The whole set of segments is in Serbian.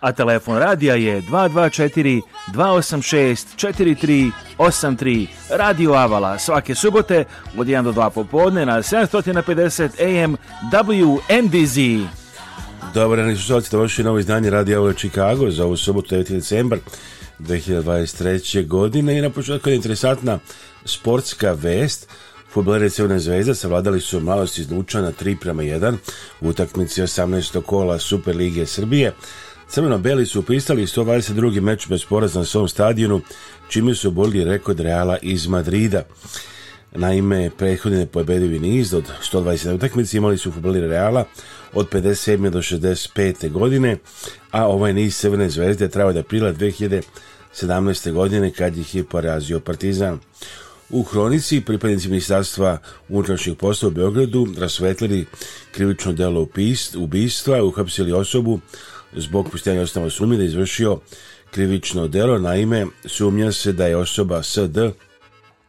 a telefon radija je 224 286 4383 Radio Avala svake subote od 1 do 2 popodne na 750 AM WNDZ. Dobar dan, slušalci, to vaše novo izdanje Radio Avala Chicago za ovu subotu 9. decembar 2023. godine i na početku je interesantna sportska vest Futboleri Crvene zvezde savladali su mladost iz Lučana 3 prema 1 u utakmici 18. kola Super Lige Srbije. Crveno-beli su upisali 122. meč bez poraza na svom stadionu, čime su oborili rekord Reala iz Madrida. Naime, prethodne pobedivi niz od 127 utakmici imali su futboleri Reala od 57. do 65. godine, a ovaj niz Crvene zvezde trajao od aprila 2017. godine kad ih je porazio Partizan. U Hronici pripadnici ministarstva unutrašnjih poslova u Beogradu rasvetlili krivično delo ubistva, uhapsili osobu zbog postojanja osnova sumnje da izvršio krivično delo. Naime, sumnja se da je osoba SD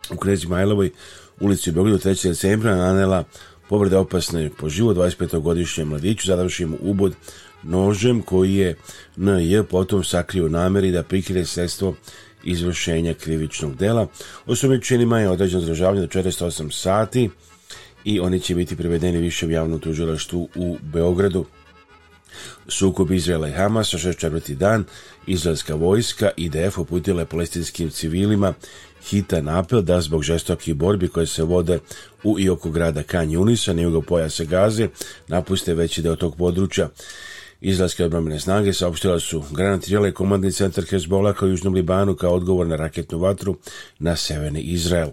u Knezi Majlovoj ulici u Beogradu 3. decembra nanela povrede opasne po život 25-godišnjem mladiću, zadavši mu ubod nožem koji je NJ potom sakrio nameri da prikrije sredstvo izvršenja krivičnog dela. Osumničenima je određeno zdržavanje do 48 sati i oni će biti prevedeni više u javnom tužilaštvu u Beogradu. Sukob Izraela i Hamasa, 64. dan, izraelska vojska IDF uputila je palestinskim civilima hitan apel da zbog žestokih borbi koje se vode u i oko grada Kanjunisa, na jugo pojase Gaze, napuste veći deo tog područja. Izraelske obrambene snage saopštila su granatirale komandni centar Hezbola u Južnom Libanu kao odgovor na raketnu vatru na severni Izrael.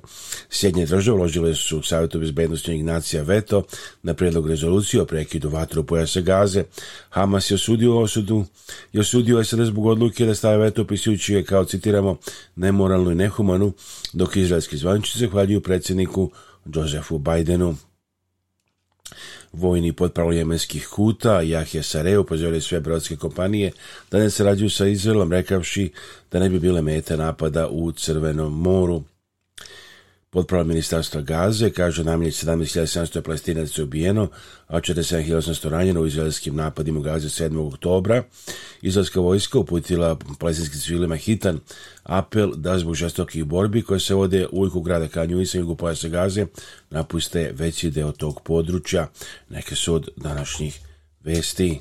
Sjednje države uložile su Savjetu bezbednosti Ignacija Veto na predlog rezolucije o prekidu vatru pojasa Gaze. Hamas je osudio osudu i osudio SAD zbog odluke da stave veto opisujući je kao, citiramo, nemoralnu i nehumanu, dok izraelski zvančici zahvaljuju predsjedniku Josefu Bajdenu. Vojni potpravo jemenskih huta, Jahje Sareu, upozorio sve brodske kompanije da ne sarađuju sa Izraelom, rekavši da ne bi bile mete napada u Crvenom moru. Potpravo ministarstva Gaze kaže je 17.700 palestinaca ubijeno, a 47.800 ranjeno u izraelskim napadima u Gaze 7. oktobra Izraelska vojska uputila palestinskim civilima hitan apel da zbog žestokih borbi koje se vode u ujku grada Kanju i sa jugu pojasa Gaze napuste veći deo tog područja. Neke su od današnjih vesti.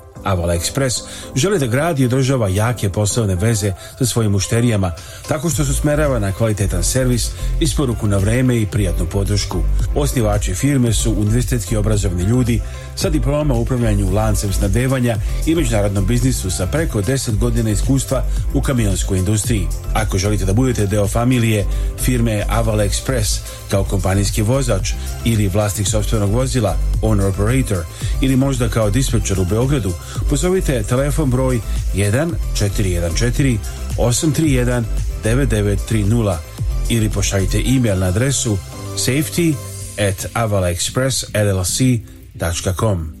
Avala Express želi da gradi i održava jake poslovne veze sa svojim mušterijama tako što su usmerava na kvalitetan servis, isporuku na vreme i prijatnu podršku. Osnivači firme su univerzitetski obrazovni ljudi sa diplomama u upravljanju lancem snabdevanja i međunarodnom biznisu sa preko 10 godina iskustva u kamionskoj industriji. Ako želite da budete deo familije firme Aval Express kao kompanijski vozač ili vlasnik sobstvenog vozila, owner operator ili možda kao dispečer u Beogradu, pozovite telefon broj 1414 831 9930 ili pošaljite e-mail na adresu safety at avalexpressllc.com www.radiomađa.com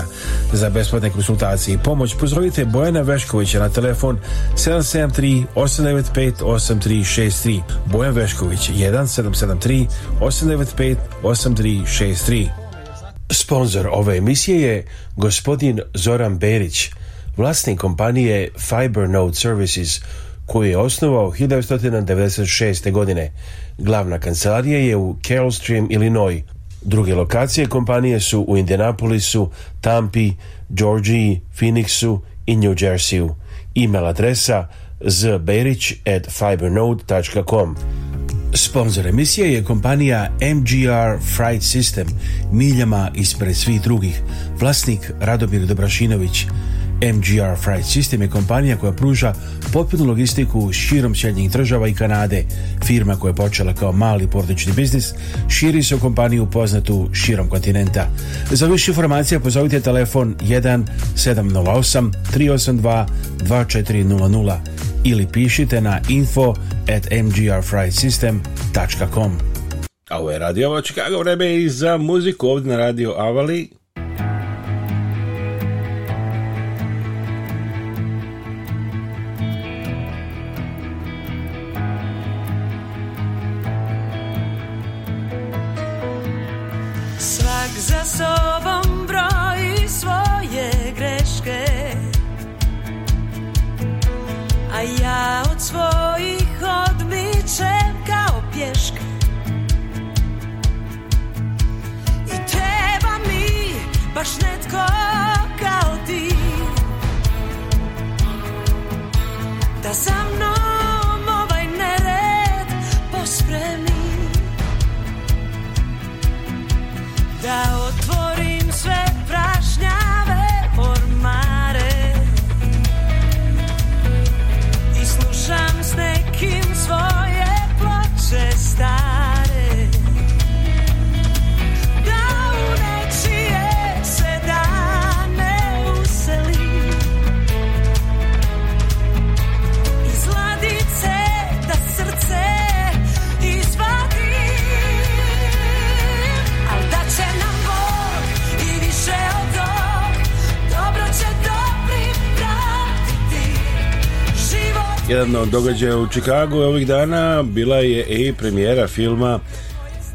saveta za besplatne konsultacije i pomoć, pozovite Bojana Veškovića na telefon 773 895 8363. Bojan Vešković 1773 895 8363. Sponzor ove emisije je gospodin Zoran Berić, vlasnik kompanije Fibernode Services, koju je osnovao 1996. godine. Glavna kancelarija je u Carroll Stream, Illinois. Druge lokacije kompanije su u Indianapolisu, Tampi, Georgiji, Phoenixu i New Jerseyu. E-mail adresa zberić at fibernode.com. Sponzor emisije je kompanija MGR Fright System, miljama ispred svih drugih, vlasnik Radomir Dobrašinović. MGR Freight System je kompanija koja pruža potpunu logistiku širom Sjedinjenih država i Kanade. Firma koja je počela kao mali portični biznis širi se u kompaniju poznatu širom kontinenta. Za više informacija pozovite telefon 1 708 382 2400 ili pišite na info at mgrfrightsystem.com. ovo je Radio Ava Čikago, vreme i za muziku ovdje na Radio Avali. jedan od događaja u Čikagu ovih dana bila je i premijera filma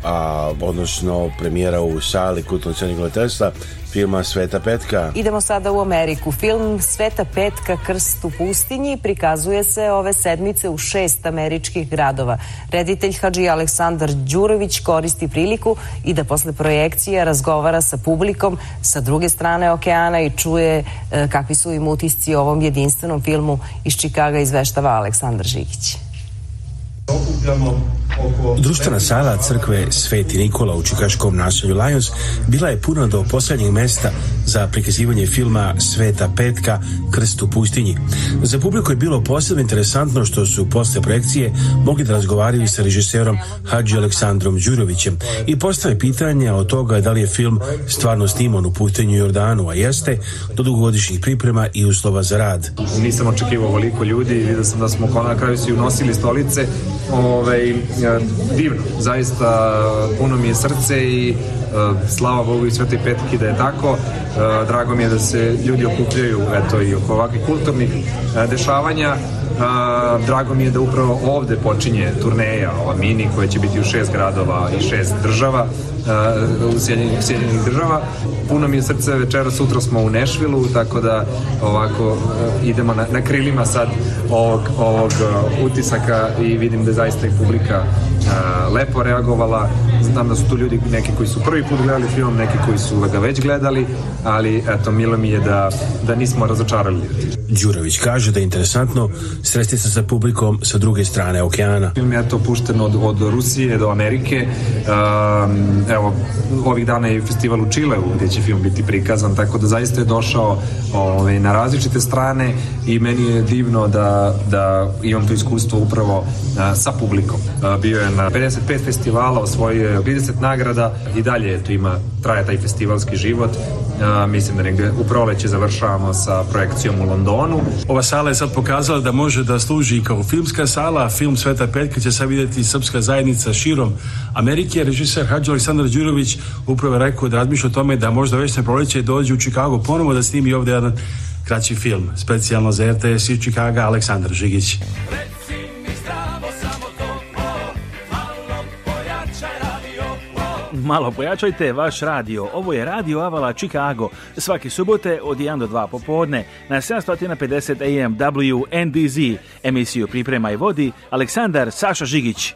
a, odnosno premijera u sali kulturnog centra Tesla filma Sveta Petka. Idemo sada u Ameriku. Film Sveta Petka Krst u pustinji prikazuje se ove sedmice u šest američkih gradova. Reditelj Hadži Aleksandar Đurović koristi priliku i da posle projekcije razgovara sa publikom sa druge strane okeana i čuje e, kakvi su im utisci o ovom jedinstvenom filmu iz Čikaga izveštava Aleksandar Žikić. Društvena sala crkve Sveti Nikola u čikaškom naselju Lions bila je puna do poslednjeg mesta za prikazivanje filma Sveta Petka Krst u pustinji. Za publiku je bilo posebno interesantno što su posle projekcije mogli da razgovaraju sa režiserom Hadži Aleksandrom Đurovićem i postave pitanja o toga da li je film stvarno sniman u putanju Jordanu, a jeste do dugogodišnjih priprema i uslova za rad. Nisam očekivao ovoliko ljudi i vidio sam da smo na kraju svi unosili stolice ovaj, e, divno, zaista e, puno mi je srce i e, slava Bogu i Svetoj Petki da je tako. Drago mi je da se ljudi okupljaju eto, i oko ovakvih kulturnih dešavanja. A, drago mi je da upravo ovde počinje turneja, ova mini koja će biti u šest gradova i šest država u Sjedinjenih, Sjedinjenih država. Puno mi je srce večera, sutra smo u Nešvilu, tako da ovako e, idemo na, na krilima sad ovog, ovog e, utisaka i vidim da zaista i publika a, e, lepo reagovala Znam da su tu ljudi neki koji su prvi put gledali film, neki koji su ga već gledali, ali eto, milo mi je da, da nismo razočarali Đurović kaže da je interesantno sresti se sa publikom sa druge strane okeana. Film je to pušten od, od Rusije do Amerike. Um, evo, ovih dana je festival u Čileu gde će film biti prikazan, tako da zaista je došao ove, ovaj, na različite strane i meni je divno da, da imam to iskustvo upravo a, sa publikom. A, bio je na 55 festivala, osvojio 30 nagrada i dalje to ima, traje taj festivalski život. A, mislim da negde u proleće završavamo sa projekcijom u Londonu. Ova sala je sad pokazala da može da služi kao filmska sala, film Sveta Petka će sad videti srpska zajednica širom Amerike. Režiser Hadži Aleksandar Đurović upravo rekao da razmišlja o tome da možda već na proleće dođe u Chicago ponovo da snimi ovde jedan kraći film, specijalno za RTS i Chicago, Aleksandar Žigić. malo pojačajte vaš radio. Ovo je Radio Avala Chicago. Svake subote od 1 do 2 popodne na 750 AM WNDZ. Emisiju Priprema i vodi Aleksandar Saša Žigić.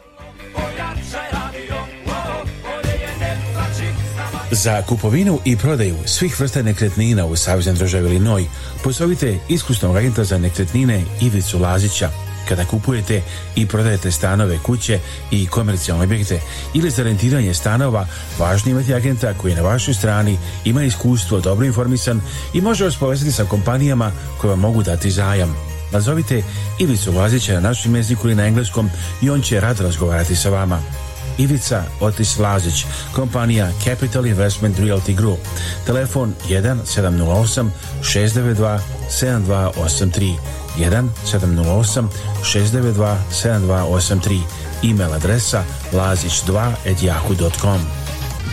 Za kupovinu i prodaju svih vrsta nekretnina u Savjeznoj državi Illinois pozovite iskusnog agenta za nekretnine Ivicu Lazića kada kupujete i prodajete stanove, kuće i komercijalne objekte ili za rentiranje stanova, važno imati agenta koji je na vašoj strani, ima iskustvo, dobro informisan i može vas povezati sa kompanijama koje vam mogu dati zajam. Nazovite Ivicu Lazića na našem jeziku ili na engleskom i on će rad razgovarati sa vama. Ivica Otis Lazić, kompanija Capital Investment Realty Group. Telefon 1 708 692 7283. 1 708 692 7283 email adresa lazić 2yahoocom at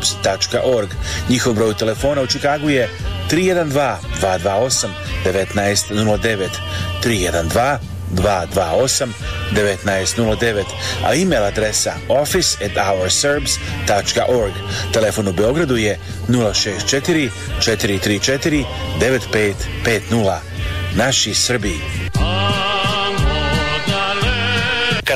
serbs.org. Njihov broj telefona u Čikagu je 312-228-1909. 312 228 1909, a e-mail adresa office.ourserbs.org. Telefon u Beogradu je 064 434 9550. Naši Srbiji.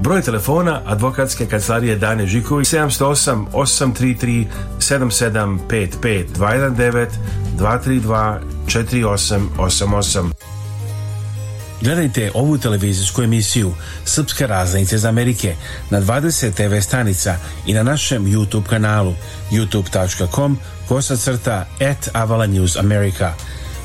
Broj telefona advokatske kancelarije Dane Žiković 708 833 7755 219 232 4888. Gledajte ovu televizijsku emisiju Srpske raznice iz Amerike na 20 TV stanica i na našem YouTube kanalu youtube.com kosacrta at Avala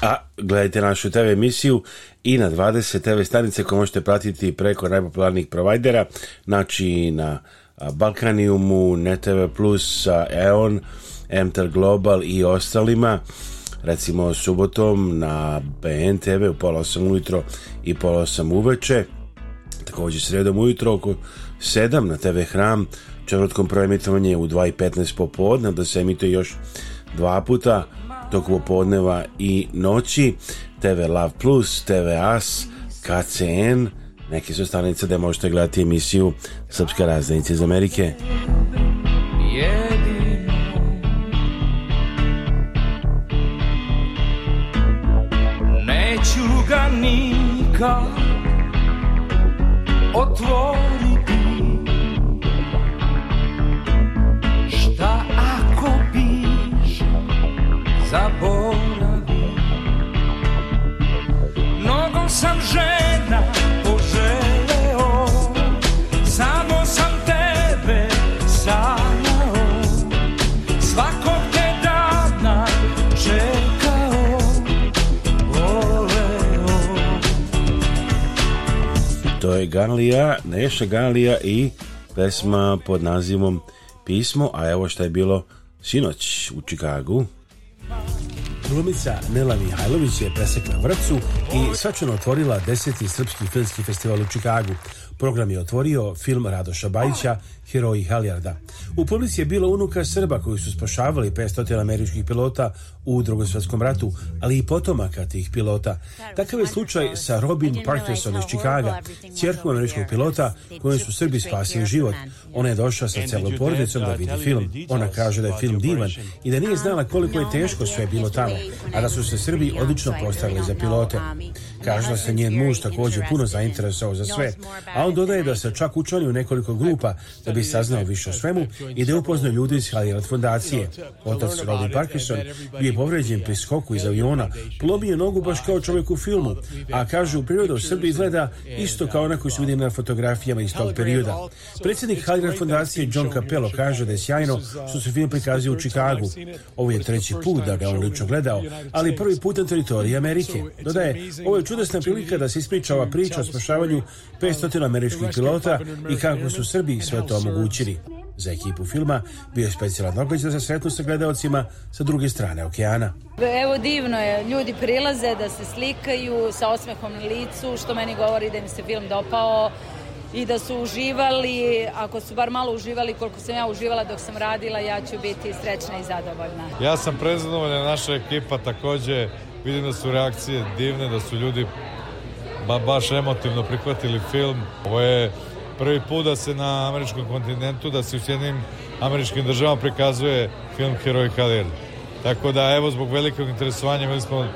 A gledajte našu TV emisiju i na 20 TV stanice koje možete pratiti preko najpopularnijih provajdera, znači na Balkaniumu, NetTV+, EON, MTR Global i ostalima recimo subotom na BNTV u pola 8 ujutro i pola 8 uveče također sredom ujutro oko 7 na TV Hram četvrtkom proemitovanje u 2.15 popodne da se emituje još dva puta tog popodneva i noći, TV Love Plus, TV As, KCN, neke su stanice gde možete gledati emisiju Srpska razdajnica iz Amerike. Jedino Neću ga nikad otvoriti je Ganlija, Neša Ganlija i pesma pod nazivom Pismo, a evo šta je bilo sinoć u Čikagu. Glumica Nela Mihajlović je presekla vrcu i svačano otvorila 10. Srpski filmski festival u Čikagu. Program je otvorio film Radoša Bajića, Heroji Haljarda. U publici je bilo unuka Srba koji su spašavali 500 američkih pilota u drugom svjetskom ratu, ali i potomaka tih pilota. Takav je slučaj sa Robin Parkinson iz Čikaga, cjerkom američkog pilota kojem su Srbi spasili život. Ona je došla sa celom porodicom da vidi film. Ona kaže da je film divan i da nije znala koliko je teško sve bilo tamo, a da su se Srbi odlično postavili za pilote. Kaže da se njen muž takođe puno zainteresovao za sve, a on dodaje da se čak učlani u nekoliko grupa da bi saznao više o svemu i da upoznao ljudi iz Halirat fondacije. Otac Robin Parkinson bio je povređen pri skoku iz aviona, polomio nogu baš kao čovjek u filmu, a kaže u prirodu Srbiji izgleda isto kao onako se vidi na fotografijama iz tog perioda. Predsjednik Halirat fondacije John Capello kaže da je sjajno što se film prikazio u Čikagu. Ovo je treći put da ga on lično gledao, ali prvi put na teritoriji Amerike. Dodaje, ovo je čudesna prilika da se ispriča ova priča o spašavanju 500 američkih pilota i kako su Srbiji sve to omogućili. Za ekipu filma bio je specijalan događaj za da sretnu sa gledalcima sa druge strane okeana. Evo divno je, ljudi prilaze da se slikaju sa osmehom na licu, što meni govori da im se film dopao i da su uživali, ako su bar malo uživali koliko sam ja uživala dok sam radila, ja ću biti srećna i zadovoljna. Ja sam prezadovoljna, naša ekipa takođe, vidim da su reakcije divne, da su ljudi ba, baš emotivno prihvatili film. Ovo je prvi put da se na američkom kontinentu, da se u sjednim američkim državama prikazuje film Heroi Kaleri. Tako da, evo, zbog velikog interesovanja imali smo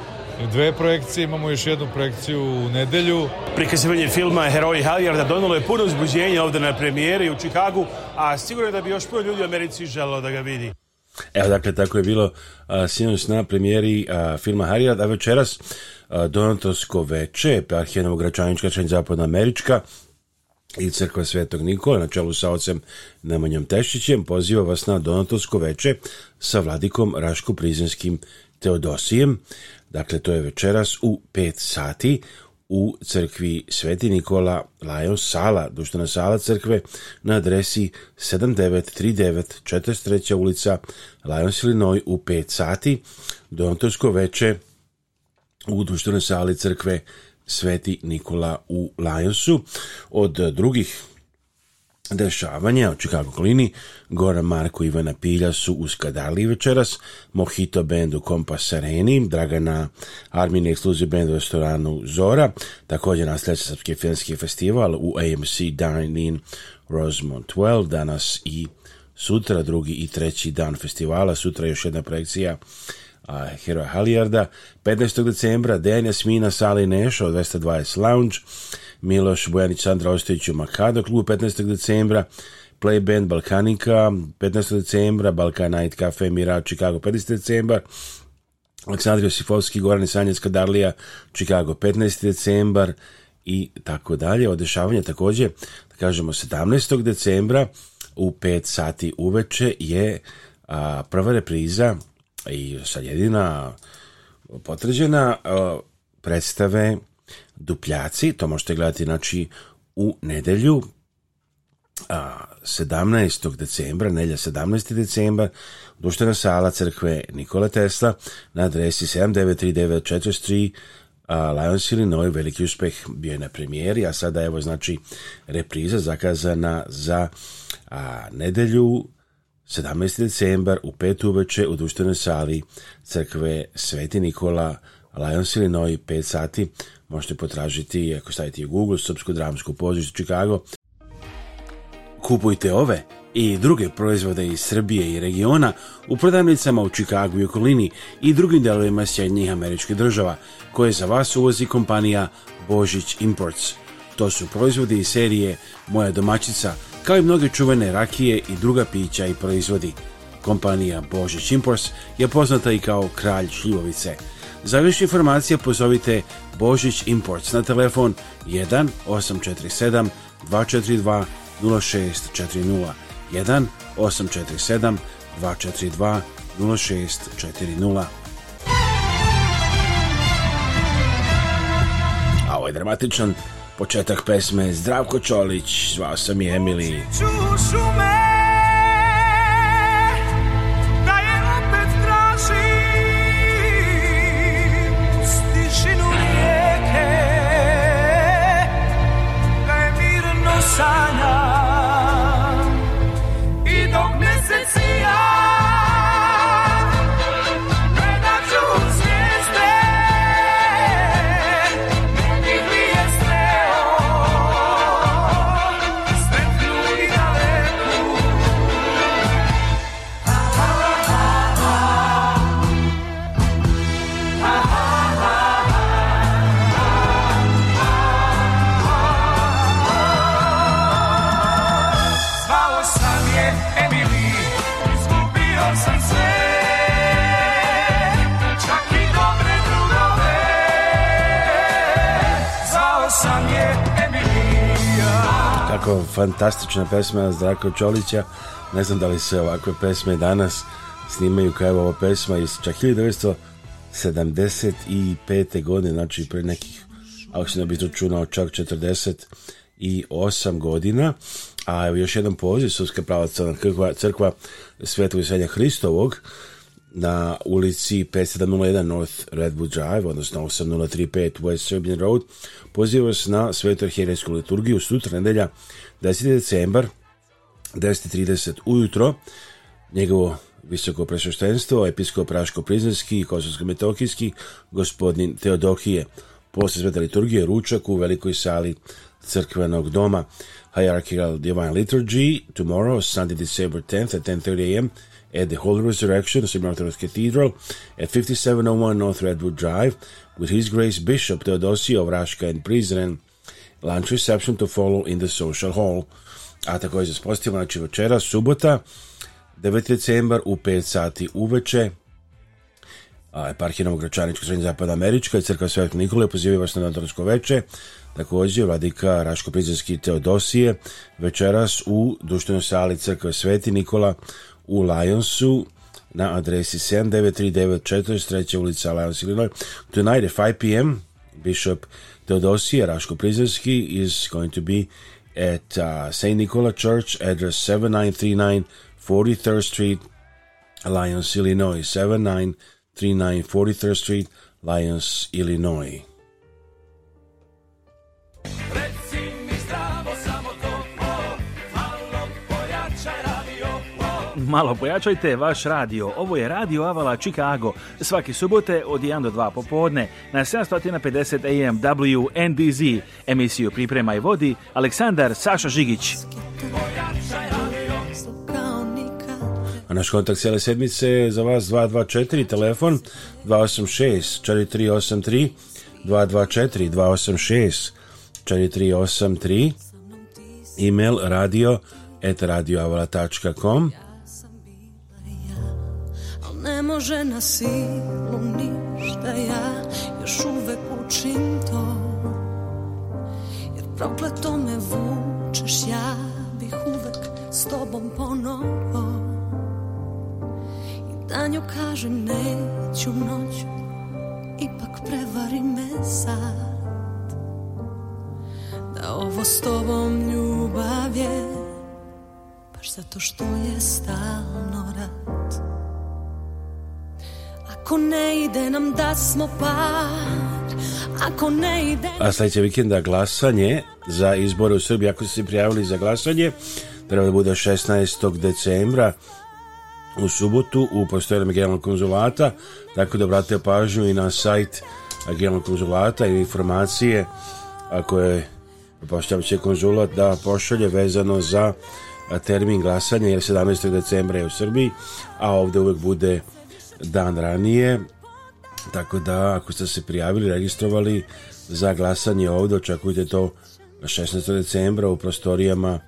dve projekcije, imamo još jednu projekciju u nedelju. Prikazivanje filma Heroji Halijarda donalo je puno uzbuđenja ovde na premijeri u Čikagu, a sigurno da bi još puno ljudi u Americi želelo da ga vidi. Evo dakle, tako je bilo a, sinoć na premijeri a, filma Harijad, a večeras a, Donatorsko veče, eparhija Novogračanička, čanj zapadna američka, i crkva Svetog Nikola na čelu sa ocem Nemanjom Tešićem poziva vas na Donatorsko veče sa vladikom Raško Prizenskim Teodosijem. Dakle, to je večeras u 5 sati u crkvi Sveti Nikola Lajos Sala, duštana sala crkve na adresi 7939 43. ulica Lajos Ilinoj u 5 sati, donatorsko veče u duštane sali crkve Sveti Nikola u Lajosu. Od drugih dešavanja o Chicago Klini, Goran Marko Ivana Pilja su uskadali večeras, Mojito Band u Kompas Areni, Dragana Armin Exclusive Band u restoranu Zora, također nastavlja Srpski filmski festival u AMC Dine-in Rosemont 12, danas i sutra, drugi i treći dan festivala, sutra još jedna projekcija a, Heroja Halijarda, 15. decembra, Dejan Jasmina, Sali Nešo, 220 Lounge, Miloš Bojanić, Sandra Ostojić u Makado klubu 15. decembra, Play Band Balkanika 15. decembra, Balkan Night Cafe Mira Chicago 15. decembar Aleksandar Josifovski, Goran Sanjevska Darlija, Chicago 15. decembar i tako dalje. Odešavanje takođe, da kažemo 17. decembra u 5 sati uveče je a, prva repriza i sad jedina potvrđena predstave Dupljaci, to možete gledati znači u nedelju, a, 17. decembra, nelja 17. decembar, duštena sala crkve Nikola Tesla na adresi 793943 a Lions Illinois, veliki uspeh bio je na premijeri, a sada evo znači repriza zakazana za a, nedelju 17. decembar u pet uveče u duštenoj sali crkve Sveti Nikola Tesla Lions Illinois 5 sati. Možete potražiti, ako stavite u Google, Srpsko dramsko pozorište Chicago. Kupujte ove i druge proizvode iz Srbije i regiona u prodavnicama u Čikagu i okolini i drugim delovima Sjedinjih američkih država, koje za vas uvozi kompanija Božić Imports. To su proizvodi iz serije Moja domaćica, kao i mnoge čuvene rakije i druga pića i proizvodi. Kompanija Božić Imports je poznata i kao kralj šljivovice – Za više informacija pozovite Božić Imports na telefon 1 847 242 0640 1 847 242 0640 A ovo je dramatičan početak pesme Zdravko Čolić, zvao sam je Emily. Ovako fantastična pesma Zdravka Čolića. Ne znam da li se ovakve pesme danas snimaju kao je ova pesma iz čak 1975. godine, znači pre nekih, ako se ne bi to čunao, čak 48 godina. A evo još jedan poziv Srpska prava crkva, crkva Svetog Isenja Hristovog na ulici 5701 North Redwood Drive, odnosno 8035 West Serbian Road, poziva vas na svetoherejsku liturgiju sutra nedelja 10. decembar 10.30 ujutro. Njegovo visoko prešoštenstvo, episkop Raško-Prizanski i Kosovsko-Metokijski, gospodin Teodokije. Posle sveta liturgije ručak u velikoj sali crkvenog doma. Hierarchical Divine Liturgy, tomorrow, Sunday, December 10th at 10.30 a.m., at the Holy Resurrection, St. Martin's Cathedral, at 5701 North Redwood Drive, with His Grace Bishop Teodosije of Raška and Prizren, lunch reception to follow in the social hall. A također s postima, znači večera, subota, 9. decembar u 5 sati uveče, a eparhija Novogračanička srednja zapadna Američka i crkva Svetog Nikole pozivaju vas na nadorsko veče, Takođe, vladika Raško-Prizrenski Teodosije večeras u duštenoj sali crkve Sveti Nikola u Lionsu na adresi 79394 ulica Lions, Illinois. Tonight at 5 p.m., Bishop Theodosi Raško-Prizevski is going to be at uh, St. Nicola Church, address 7939 43rd Street, Alliance, Illinois. 7939 43rd Street, Alliance, Illinois. malo pojačajte vaš radio. Ovo je Radio Avala Chicago. Svaki subote od 1 do 2 popodne na 750 AM WNDZ. Emisiju priprema i vodi Aleksandar Saša Žigić. A naš kontakt cijele sedmice je za vas 224, telefon 286 4383 224 286 4383 email radio at radioavala.com može na silu ništa ja još uvek učim to jer prokleto me vučeš ja bih uvek s tobom ponovo i danju kažem neću noću ipak prevari me sad da ovo s tobom ljubav je baš zato što je stalno rad Ako ne ide nam da smo par Ako ne ide A sledećeg vikenda glasanje za izbore u Srbiji Ako ste se prijavili za glasanje Treba da bude 16. decembra u subotu u postojanju generalnog konzulata, tako da obratite pažnju i na sajt generalnog konzulata i informacije ako je poštaviće konzulat da pošalje vezano za termin glasanja jer 17. decembra je u Srbiji, a ovde uvek bude dan ranije tako da ako ste se prijavili registrovali za glasanje ovdje očekujte to 16. decembra u prostorijama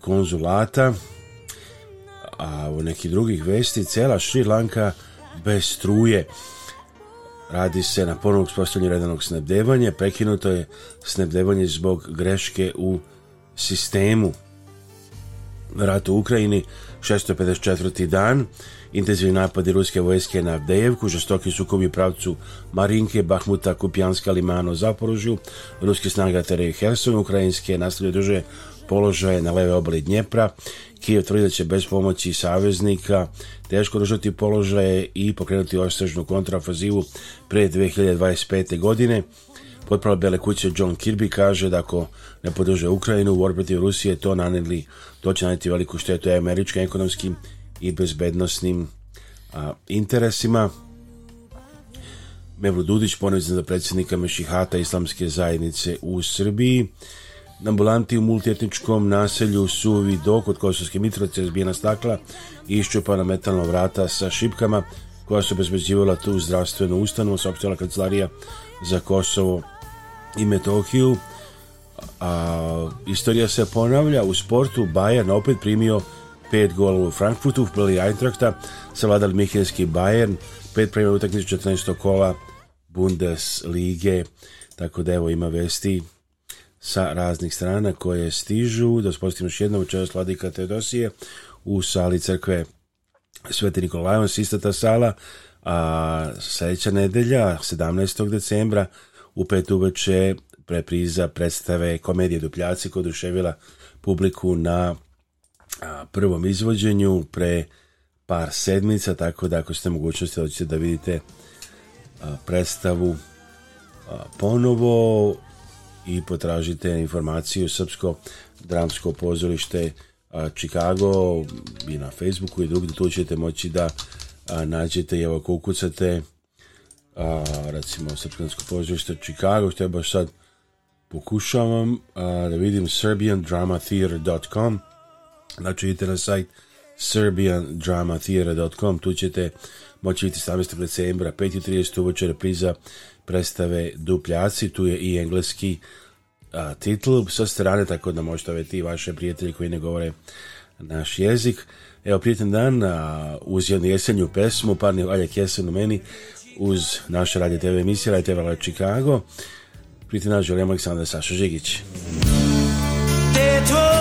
konzulata a u nekih drugih vesti cela Šrilanka bez struje Radi se na ponovnog uspostavljanju redanog snabdevanja. Prekinuto je snabdevanje zbog greške u sistemu rat u Ukrajini, 654. dan, intenzivni napadi ruske vojske na Avdejevku, žestoki sukobi pravcu Marinke, Bahmuta, Kupjanska, Limano, Zaporužju, ruske snage teraju Herson, ukrajinske nastavljaju drže položaje na leve obali Dnjepra, Kijev tvrdi da će bez pomoći saveznika teško držati položaje i pokrenuti ostražnu kontrafazivu pre 2025. godine. Potpravo Bele kuće John Kirby kaže da ako ne podrže Ukrajinu u borbi protiv Rusije, to naneli, to će naneti veliku štetu američkim ekonomskim i bezbednostnim a, interesima. Mevlu Dudić, ponovizan za predsjednika Mešihata Islamske zajednice u Srbiji. Ambulanti u multietničkom naselju Suvi Do kod Kosovske Mitrovice razbijena stakla i iščupana metalna vrata sa šipkama koja su obezbeđivala tu zdravstvenu ustanovu, saopštila kancelarija za Kosovo i Metohiju a istorija se ponavlja u sportu Bayern opet primio pet golova u Frankfurtu, upleli Eintrachta, savladali Mihelski Bayern, pet prema utakmicu 14. kola Bundeslige, tako da evo ima vesti sa raznih strana koje stižu, da spostimo još jednom večera Sladika Teodosije u sali crkve Sveti Nikolajon ista ta sala, a sledeća nedelja, 17. decembra, u pet uveče repriza, predstave, komedije Dupljaci koja oduševila publiku na prvom izvođenju pre par sedmica, tako da ako ste mogućnosti hoćete da vidite predstavu ponovo i potražite informaciju Srpsko dramsko pozorište Chicago i na Facebooku i drugdje tu ćete moći da nađete i evo kukucate a, recimo Srpsko pozorište Chicago što je baš sad pokušavam uh, da vidim serbiandramatheater.com znači idite na sajt serbiandramatheater.com tu ćete moći vidjeti 17. decembra 5.30 uvoče repriza predstave Dupljaci tu je i engleski a, uh, titl sa strane tako da možete vidjeti i vaše prijatelje koji ne govore naš jezik evo prijetan dan a, uh, uz jednu jesenju pesmu parni Alja Kjesen u meni uz naše radio TV emisije Radio TV Chicago Pritina Jolem Aleksandra Sašožegić. They told